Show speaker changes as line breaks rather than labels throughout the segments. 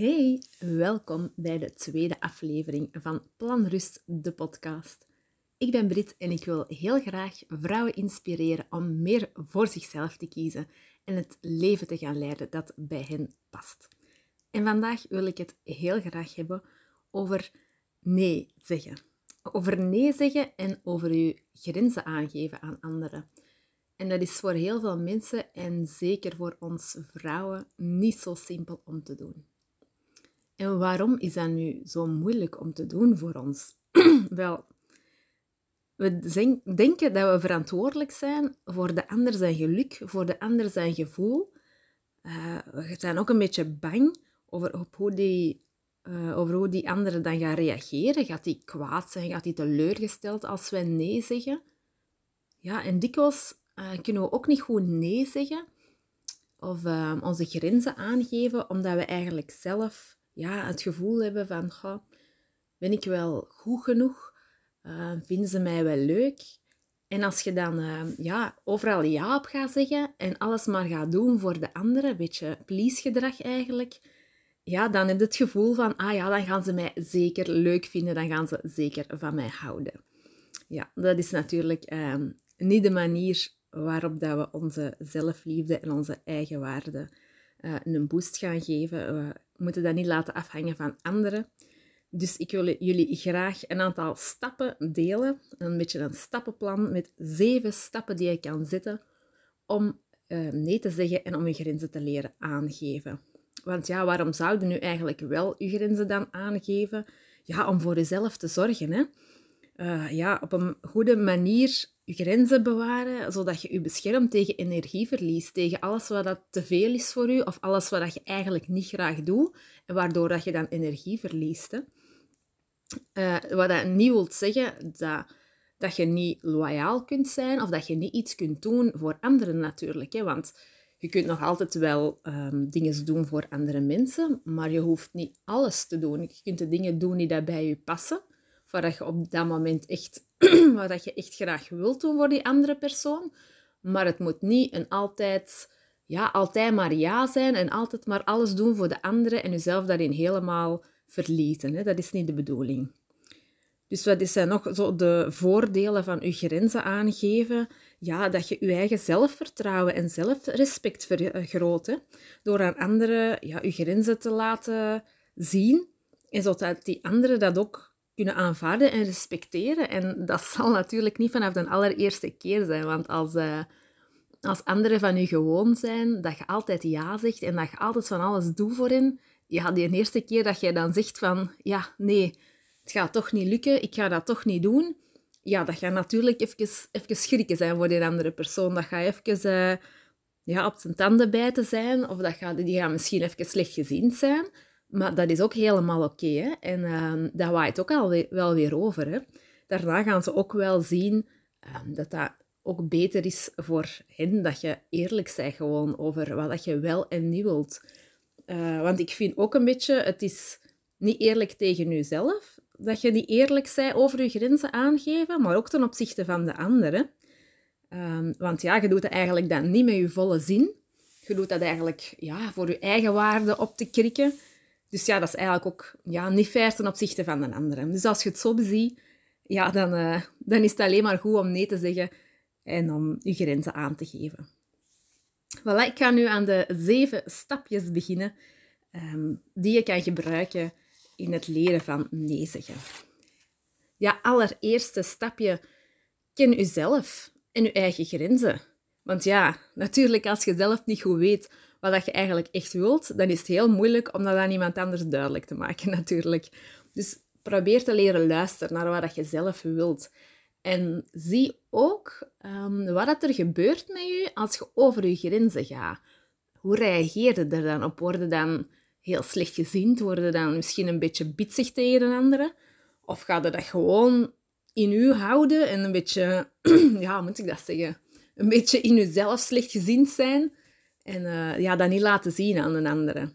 Hey, welkom bij de tweede aflevering van Plan Rust, de podcast. Ik ben Brit en ik wil heel graag vrouwen inspireren om meer voor zichzelf te kiezen en het leven te gaan leiden dat bij hen past. En vandaag wil ik het heel graag hebben over nee zeggen. Over nee zeggen en over je grenzen aangeven aan anderen. En dat is voor heel veel mensen en zeker voor ons vrouwen niet zo simpel om te doen. En waarom is dat nu zo moeilijk om te doen voor ons? Wel, we denken dat we verantwoordelijk zijn voor de ander zijn geluk, voor de ander zijn gevoel. Uh, we zijn ook een beetje bang over, op hoe die, uh, over hoe die andere dan gaat reageren. Gaat die kwaad zijn? Gaat die teleurgesteld als wij nee zeggen? Ja, en dikwijls uh, kunnen we ook niet goed nee zeggen of onze grenzen aangeven, omdat we eigenlijk zelf ja, het gevoel hebben van, goh, ben ik wel goed genoeg? Uh, vinden ze mij wel leuk? En als je dan uh, ja, overal ja op gaat zeggen en alles maar gaat doen voor de anderen, een beetje please-gedrag eigenlijk, ja, dan heb je het gevoel van, ah ja, dan gaan ze mij zeker leuk vinden, dan gaan ze zeker van mij houden. Ja, dat is natuurlijk uh, niet de manier waarop dat we onze zelfliefde en onze eigen waarde uh, een boost gaan geven. We moeten dat niet laten afhangen van anderen. Dus ik wil jullie graag een aantal stappen delen. Een beetje een stappenplan met zeven stappen die je kan zetten om uh, nee te zeggen en om je grenzen te leren aangeven. Want ja, waarom zouden nu eigenlijk wel je grenzen dan aangeven? Ja, om voor jezelf te zorgen. Hè? Uh, ja, op een goede manier je grenzen bewaren, zodat je je beschermt tegen energieverlies, tegen alles wat dat te veel is voor je of alles wat dat je eigenlijk niet graag doet en waardoor dat je dan energie verliest. Uh, wat dat niet wil zeggen dat, dat je niet loyaal kunt zijn of dat je niet iets kunt doen voor anderen natuurlijk. Hè, want je kunt nog altijd wel um, dingen doen voor andere mensen, maar je hoeft niet alles te doen. Je kunt de dingen doen die dat bij je passen waar je op dat moment echt, wat dat je echt graag wilt doen voor die andere persoon. Maar het moet niet een altijd, ja, altijd maar ja zijn en altijd maar alles doen voor de andere en jezelf daarin helemaal verliezen. Hè? Dat is niet de bedoeling. Dus wat zijn nog zo de voordelen van je grenzen aangeven? Ja, dat je je eigen zelfvertrouwen en zelfrespect vergroot. Door aan anderen ja, je grenzen te laten zien. En zodat die anderen dat ook kunnen aanvaarden en respecteren. En dat zal natuurlijk niet vanaf de allereerste keer zijn, want als, uh, als anderen van je gewoon zijn, dat je altijd ja zegt en dat je altijd van alles doet voor hen, ja, die eerste keer dat jij dan zegt van, ja, nee, het gaat toch niet lukken, ik ga dat toch niet doen, ja, dat gaat natuurlijk even, even schrikken zijn voor die andere persoon. Dat gaat even uh, ja, op zijn tanden bijten zijn, of dat gaat, die gaan misschien even slecht gezien zijn. Maar dat is ook helemaal oké. en daar waait ook al wel weer over. Hè. Daarna gaan ze ook wel zien uh, dat dat ook beter is voor hen dat je eerlijk bent gewoon over wat dat je wel en niet wilt. Uh, want ik vind ook een beetje, het is niet eerlijk tegen jezelf, dat je niet eerlijk bent over je grenzen aangeven, maar ook ten opzichte van de anderen. Ehm, want ja, je doet het eigenlijk dan niet met je volle zin. Je doet dat eigenlijk ja, voor je eigen waarde op te krikken. Dus ja, dat is eigenlijk ook ja, niet fair ten opzichte van een andere. Dus als je het zo beziet, ja, dan, uh, dan is het alleen maar goed om nee te zeggen en om je grenzen aan te geven. Voilà, ik ga nu aan de zeven stapjes beginnen um, die je kan gebruiken in het leren van nee zeggen. Ja, allereerste stapje, ken jezelf en je eigen grenzen. Want ja, natuurlijk, als je zelf niet goed weet wat dat je eigenlijk echt wilt, dan is het heel moeilijk om dat aan iemand anders duidelijk te maken, natuurlijk. Dus probeer te leren luisteren naar wat dat je zelf wilt. En zie ook um, wat er gebeurt met je als je over je grenzen gaat. Hoe reageer je er dan op? Worden dan heel slecht gezien? Worden dan misschien een beetje bitsig tegen een andere? Of gaat je dat gewoon in u houden en een beetje, ja, moet ik dat zeggen? Een beetje in jezelf slecht gezien zijn en uh, ja, dat niet laten zien aan een andere.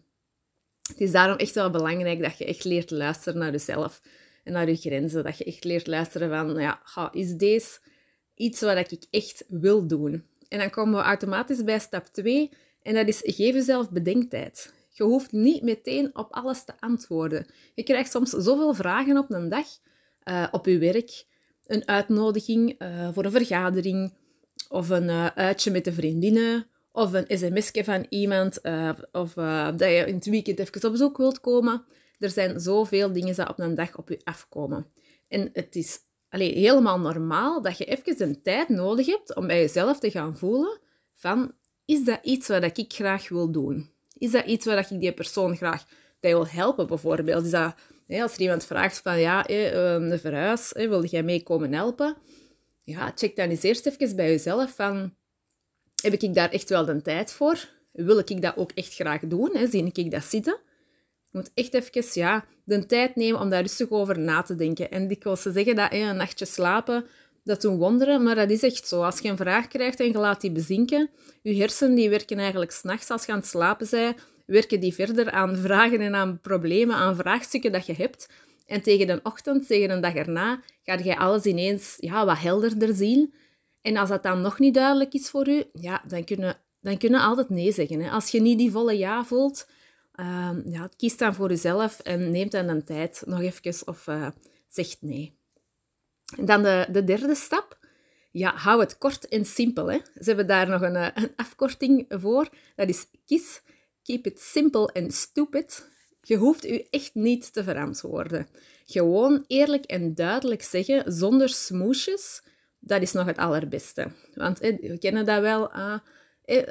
Het is daarom echt wel belangrijk dat je echt leert luisteren naar jezelf en naar je grenzen. Dat je echt leert luisteren van, ja, is deze iets wat ik echt wil doen? En dan komen we automatisch bij stap 2 en dat is geef jezelf bedenktijd. Je hoeft niet meteen op alles te antwoorden. Je krijgt soms zoveel vragen op een dag, uh, op je werk, een uitnodiging uh, voor een vergadering, of een uitje met de vriendinnen, of een sms'je van iemand, of dat je in het weekend even op bezoek wilt komen. Er zijn zoveel dingen die op een dag op je afkomen. En het is allee, helemaal normaal dat je even een tijd nodig hebt om bij jezelf te gaan voelen van, is dat iets wat ik graag wil doen? Is dat iets waar ik die persoon graag wil helpen, bijvoorbeeld? Is dat, als er iemand vraagt van, ja, ehm, de verhuis, wil jij mee komen helpen? Ja, check dan eens eerst even bij jezelf van, heb ik daar echt wel de tijd voor? Wil ik dat ook echt graag doen? Zie ik dat zitten? Je moet echt even ja, de tijd nemen om daar rustig over na te denken. En dikwijls ze zeggen dat een nachtje slapen, dat doen wonderen, maar dat is echt zo. Als je een vraag krijgt en je laat die bezinken, je hersenen die werken eigenlijk s'nachts als je aan het slapen bent, werken die verder aan vragen en aan problemen, aan vraagstukken dat je hebt. En tegen de ochtend, tegen de dag erna, ga je alles ineens ja, wat helderder zien. En als dat dan nog niet duidelijk is voor je, ja, dan kunnen dan kunnen altijd nee zeggen. Hè. Als je niet die volle ja voelt, uh, ja, kies dan voor jezelf en neem dan een tijd nog even of uh, zegt nee. En dan de, de derde stap. Ja, hou het kort en simpel. Hè. Ze hebben daar nog een, eh, een afkorting voor. Dat is KISS. Keep it simple and stupid. Je hoeft u echt niet te verantwoorden. Gewoon eerlijk en duidelijk zeggen, zonder smoesjes, dat is nog het allerbeste. Want we kennen dat wel. Ah,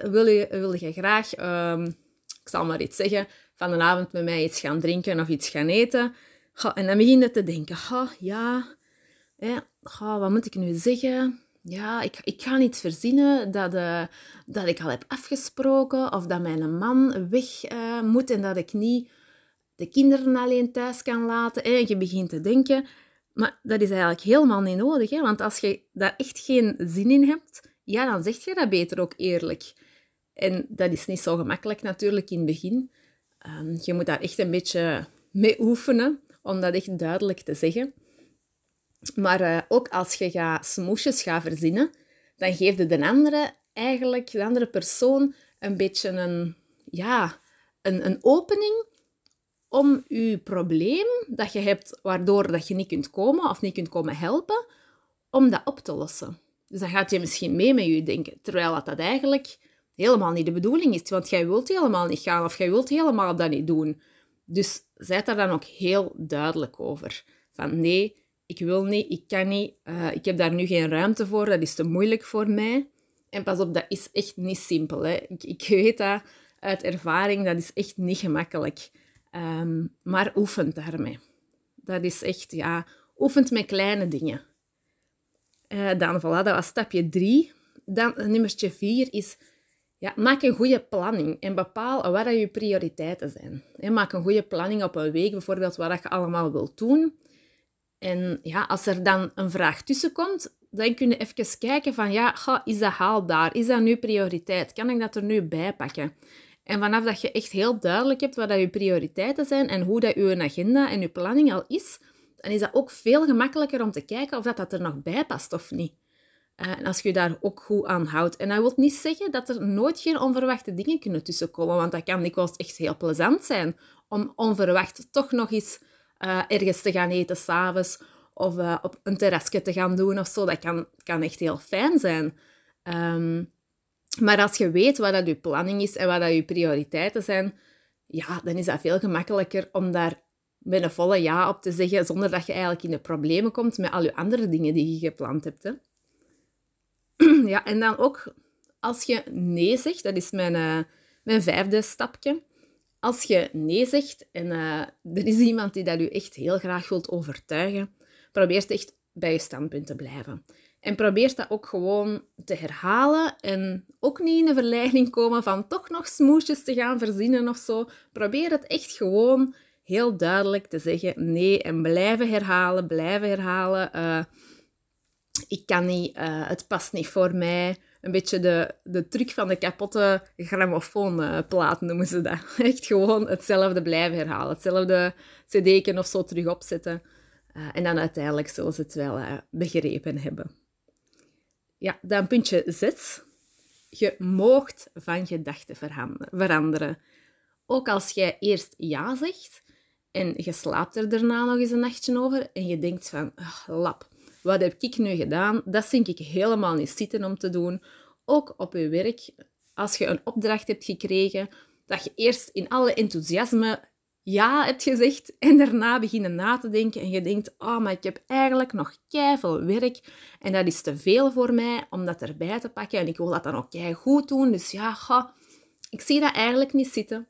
wil, je, wil je graag um, ik zal maar iets zeggen, van een avond met mij iets gaan drinken of iets gaan eten. en dan begin je te denken, ja, wat moet ik nu zeggen? Ja, ik, ik ga niet verzinnen dat, uh, dat ik al heb afgesproken of dat mijn man weg uh, moet en dat ik niet de kinderen alleen thuis kan laten. En je begint te denken, maar dat is eigenlijk helemaal niet nodig. Hè? Want als je daar echt geen zin in hebt, ja, dan zeg je dat beter ook eerlijk. En dat is niet zo gemakkelijk natuurlijk in het begin. Um, je moet daar echt een beetje mee oefenen om dat echt duidelijk te zeggen. Maar uh, ook als je gaat smoesjes gaat verzinnen, dan geeft je de andere eigenlijk, de andere persoon, een beetje een, ja, een, een opening om je probleem dat je hebt, waardoor dat je niet kunt komen of niet kunt komen helpen, om dat op te lossen. Dus dan gaat je misschien mee met je denken, terwijl dat, dat eigenlijk helemaal niet de bedoeling is. Want jij wilt helemaal niet gaan of jij wilt helemaal dat niet doen. Dus zijt daar dan ook heel duidelijk over. Van nee, ik wil niet, ik kan niet, uh, ik heb daar nu geen ruimte voor, dat is te moeilijk voor mij. En pas op, dat is echt niet simpel. Hè. Ik, ik weet dat uit ervaring, dat is echt niet gemakkelijk. Um, maar oefent daarmee. Dat is echt, ja, oefent met kleine dingen. Uh, dan, voilà, dat was stapje drie. Dan nummertje vier is ja, maak een goede planning en bepaal wat je prioriteiten zijn. maak een goede planning op een week, bijvoorbeeld, wat je allemaal wilt doen. En ja, als er dan een vraag tussenkomt, dan kun je even kijken van, ja, is dat haalbaar? Is dat nu prioriteit? Kan ik dat er nu bij pakken? En vanaf dat je echt heel duidelijk hebt wat dat je prioriteiten zijn en hoe dat je agenda en je planning al is, dan is dat ook veel gemakkelijker om te kijken of dat, dat er nog bij past of niet. Eh, en als je daar ook goed aan houdt. En dat wil niet zeggen dat er nooit geen onverwachte dingen kunnen tussenkomen, want dat kan dikwijls echt heel plezant zijn om onverwacht toch nog eens uh, ergens te gaan eten s'avonds of uh, op een terrasje te gaan doen of zo. Dat kan, kan echt heel fijn zijn. Um, maar als je weet wat dat je planning is en wat dat je prioriteiten zijn, ja, dan is dat veel gemakkelijker om daar met een volle ja op te zeggen, zonder dat je eigenlijk in de problemen komt met al je andere dingen die je gepland hebt. Hè. ja, en dan ook als je nee zegt, dat is mijn, uh, mijn vijfde stapje. Als je nee zegt en uh, er is iemand die dat u echt heel graag wilt overtuigen, probeer echt bij je standpunt te blijven. En probeer dat ook gewoon te herhalen en ook niet in de verleiding komen van toch nog smoesjes te gaan verzinnen of zo. Probeer het echt gewoon heel duidelijk te zeggen nee en blijven herhalen, blijven herhalen. Uh, ik kan niet, uh, het past niet voor mij. Een beetje de, de truc van de kapotte grammofoonplaat noemen ze dat. Echt gewoon hetzelfde blijven herhalen. Hetzelfde cd'ken of zo terug opzetten. Uh, en dan uiteindelijk zullen ze het wel begrepen hebben. Ja, dan puntje 6. Je moogt van gedachten veranderen. Ook als jij eerst ja zegt en je slaapt er daarna nog eens een nachtje over en je denkt van, lap, wat heb ik nu gedaan? Dat vind ik helemaal niet zitten om te doen. Ook op je werk, als je een opdracht hebt gekregen, dat je eerst in alle enthousiasme ja hebt gezegd en daarna beginnen na te denken en je denkt, oh, maar ik heb eigenlijk nog veel werk en dat is te veel voor mij om dat erbij te pakken en ik wil dat dan ook goed doen. Dus ja, ik zie dat eigenlijk niet zitten.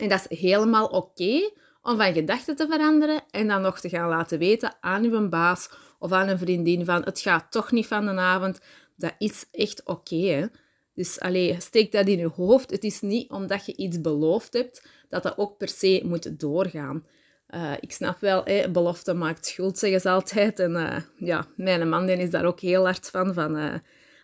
En dat is helemaal oké om van gedachten te veranderen en dan nog te gaan laten weten aan uw baas of aan een vriendin van het gaat toch niet van de avond. Dat is echt oké. Dus alleen steek dat in je hoofd. Het is niet omdat je iets beloofd hebt dat dat ook per se moet doorgaan. Uh, ik snap wel, hè, belofte maakt schuld, zeggen ze altijd. En uh, ja, mijn man is daar ook heel hard van. van uh,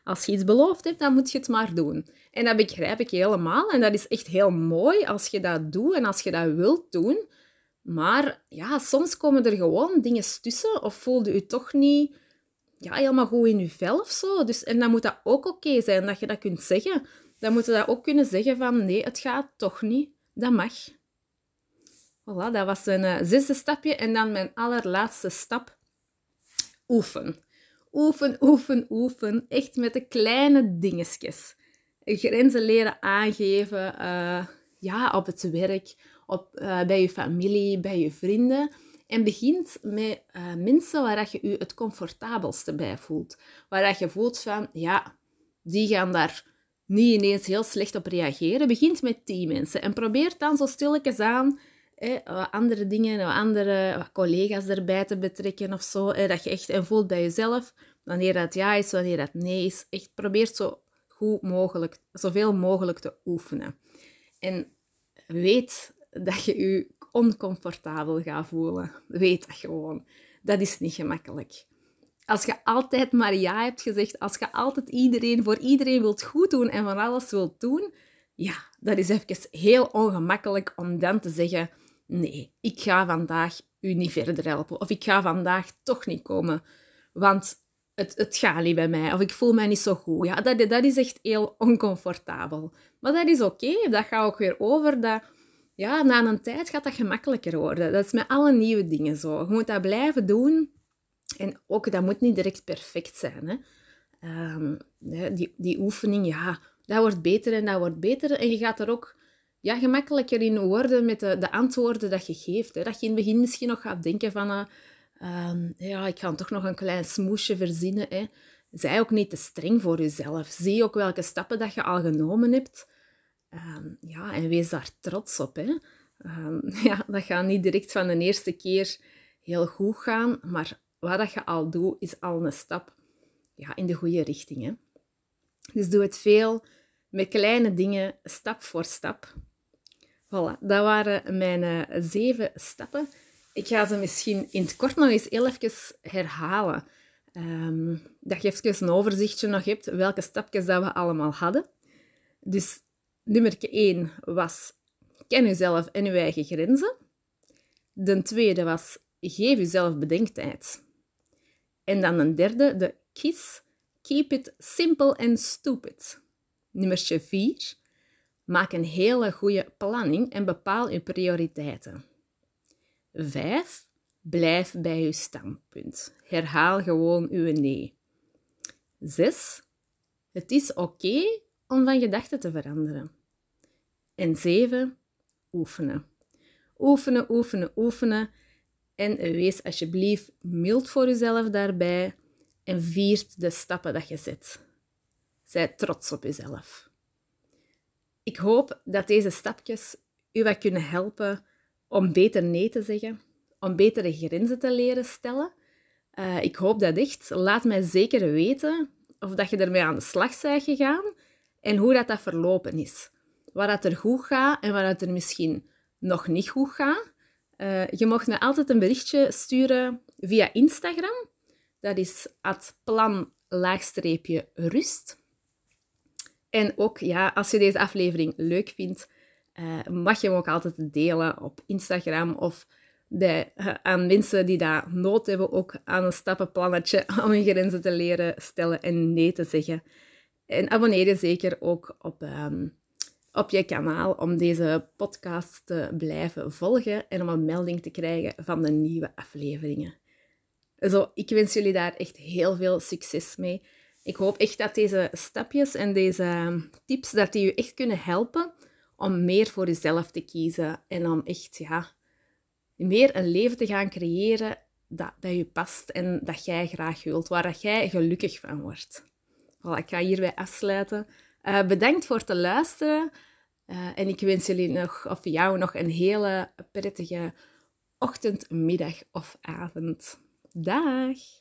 als je iets beloofd hebt, dan moet je het maar doen. En dat begrijp ik helemaal. En dat is echt heel mooi als je dat doet en als je dat wilt doen. Maar ja, soms komen er gewoon dingen tussen of voelde je toch niet ja, helemaal goed in je vel of zo. Dus, en dan moet dat ook oké zijn dat je dat kunt zeggen. Dan moet je dat ook kunnen zeggen van nee, het gaat toch niet. Dat mag. Voilà, dat was een uh, zesde stapje. En dan mijn allerlaatste stap. Oefen. Oefen, oefen, oefen. Echt met de kleine dingetjes. Grenzen leren aangeven. Uh, ja, op het werk, op, uh, bij je familie, bij je vrienden. En begint met uh, mensen waar je je het comfortabelste bij voelt. Waar je voelt van, ja, die gaan daar niet ineens heel slecht op reageren. Begint met die mensen en probeer dan zo stilletjes aan andere dingen, andere collega's erbij te betrekken of zo. dat je echt en voelt bij jezelf wanneer dat ja is, wanneer dat nee is. Echt probeer zo goed mogelijk, zoveel mogelijk te oefenen. En weet dat je je oncomfortabel gaat voelen. Weet dat gewoon. Dat is niet gemakkelijk. Als je altijd maar ja hebt gezegd, als je altijd iedereen voor iedereen wilt goed doen en van alles wilt doen, ja, dat is even heel ongemakkelijk om dan te zeggen: nee, ik ga vandaag u niet verder helpen. Of ik ga vandaag toch niet komen, want het, het gaat niet bij mij. Of ik voel mij niet zo goed. Ja, dat, dat is echt heel oncomfortabel. Maar dat is oké. Dat gaat ook weer over. Dat, ja, na een tijd gaat dat gemakkelijker worden. Dat is met alle nieuwe dingen zo. Je moet dat blijven doen. En ook, dat moet niet direct perfect zijn. Hè. Um, die, die oefening, ja, dat wordt beter en dat wordt beter. En je gaat er ook ja, gemakkelijker in worden met de, de antwoorden dat je geeft. Hè. Dat je in het begin misschien nog gaat denken van... Uh, ja, ik ga toch nog een klein smoesje verzinnen. Hè. Zij ook niet te streng voor jezelf. Zie ook welke stappen dat je al genomen hebt. Um, ja, en wees daar trots op. Hè. Um, ja, dat gaat niet direct van de eerste keer heel goed gaan, maar wat dat je al doet, is al een stap ja, in de goede richting. Hè. Dus doe het veel met kleine dingen, stap voor stap. Voilà, dat waren mijn uh, zeven stappen. Ik ga ze misschien in het kort nog eens heel even herhalen. Um, dat je even een overzichtje nog hebt welke stapjes dat we allemaal hadden. Dus nummer 1 was ken jezelf en je eigen grenzen. De tweede was geef jezelf bedenktijd. En dan een derde, de KISS, keep it simple and stupid. Nummer 4, maak een hele goede planning en bepaal je prioriteiten. 5. Blijf bij je standpunt. Herhaal gewoon uw nee. 6. Het is oké om van gedachten te veranderen. En 7. Oefenen. Oefenen, oefenen, oefenen. En wees alsjeblieft mild voor jezelf daarbij en viert de stappen dat je zet. Zij trots op jezelf. Ik hoop dat deze stapjes u wat kunnen helpen om beter nee te zeggen, om betere grenzen te leren stellen. Uh, ik hoop dat echt. Laat mij zeker weten of dat je ermee aan de slag bent gegaan en hoe dat, dat verlopen is. Waar dat er goed gaat en waar dat er misschien nog niet goed gaat. Uh, je mag me altijd een berichtje sturen via Instagram. Dat is at plan-rust. En ook, ja, als je deze aflevering leuk vindt, uh, mag je hem ook altijd delen op Instagram of uh, aan mensen die daar nood hebben, ook aan een stappenplannetje om hun grenzen te leren stellen en nee te zeggen. En abonneer je zeker ook op um, op je kanaal om deze podcast te blijven volgen en om een melding te krijgen van de nieuwe afleveringen. Zo, ik wens jullie daar echt heel veel succes mee. Ik hoop echt dat deze stapjes en deze tips dat die je echt kunnen helpen om meer voor jezelf te kiezen en om echt ja, meer een leven te gaan creëren dat bij je past en dat jij graag wilt, waar dat jij gelukkig van wordt. Voilà, ik ga hierbij afsluiten. Uh, bedankt voor het luisteren. Uh, en ik wens jullie nog, of jou nog een hele prettige ochtend, middag of avond. Dag!